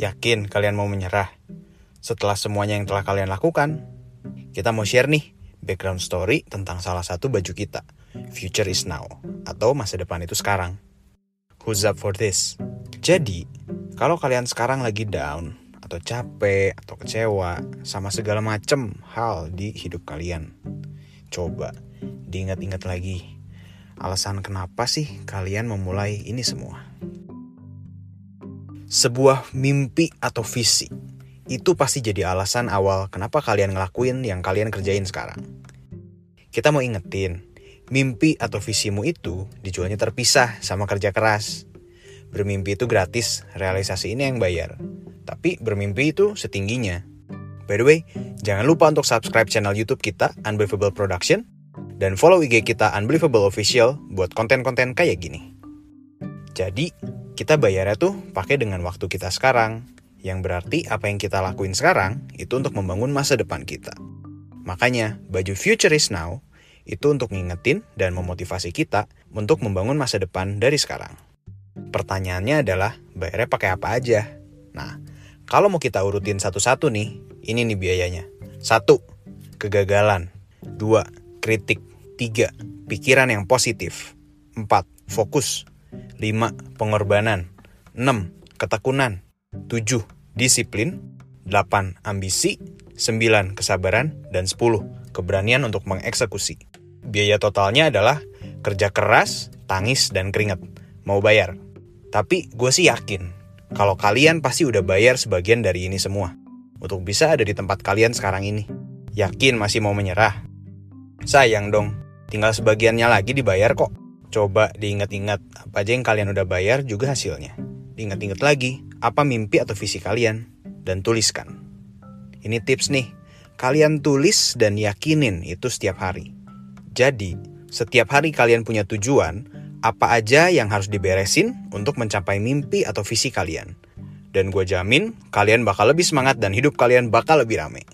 Yakin kalian mau menyerah? Setelah semuanya yang telah kalian lakukan, kita mau share nih background story tentang salah satu baju kita, Future is Now, atau masa depan itu sekarang. Who's up for this? Jadi, kalau kalian sekarang lagi down, atau capek, atau kecewa, sama segala macem hal di hidup kalian, coba diingat-ingat lagi alasan kenapa sih kalian memulai ini semua sebuah mimpi atau visi. Itu pasti jadi alasan awal kenapa kalian ngelakuin yang kalian kerjain sekarang. Kita mau ingetin, mimpi atau visimu itu dijualnya terpisah sama kerja keras. Bermimpi itu gratis, realisasi ini yang bayar. Tapi bermimpi itu setingginya. By the way, jangan lupa untuk subscribe channel YouTube kita, Unbelievable Production, dan follow IG kita Unbelievable Official buat konten-konten kayak gini. Jadi, kita bayarnya tuh pakai dengan waktu kita sekarang, yang berarti apa yang kita lakuin sekarang itu untuk membangun masa depan kita. Makanya, baju Future Now itu untuk ngingetin dan memotivasi kita untuk membangun masa depan dari sekarang. Pertanyaannya adalah, bayarnya pakai apa aja? Nah, kalau mau kita urutin satu-satu nih, ini nih biayanya. Satu, kegagalan. Dua, kritik. Tiga, pikiran yang positif. Empat, fokus. 5. Pengorbanan 6. Ketekunan 7. Disiplin 8. Ambisi 9. Kesabaran dan 10. Keberanian untuk mengeksekusi Biaya totalnya adalah kerja keras, tangis, dan keringat Mau bayar Tapi gue sih yakin kalau kalian pasti udah bayar sebagian dari ini semua untuk bisa ada di tempat kalian sekarang ini. Yakin masih mau menyerah? Sayang dong, tinggal sebagiannya lagi dibayar kok. Coba diingat-ingat apa aja yang kalian udah bayar juga hasilnya. Diingat-ingat lagi apa mimpi atau visi kalian dan tuliskan. Ini tips nih, kalian tulis dan yakinin itu setiap hari. Jadi, setiap hari kalian punya tujuan, apa aja yang harus diberesin untuk mencapai mimpi atau visi kalian. Dan gue jamin kalian bakal lebih semangat dan hidup kalian bakal lebih rame.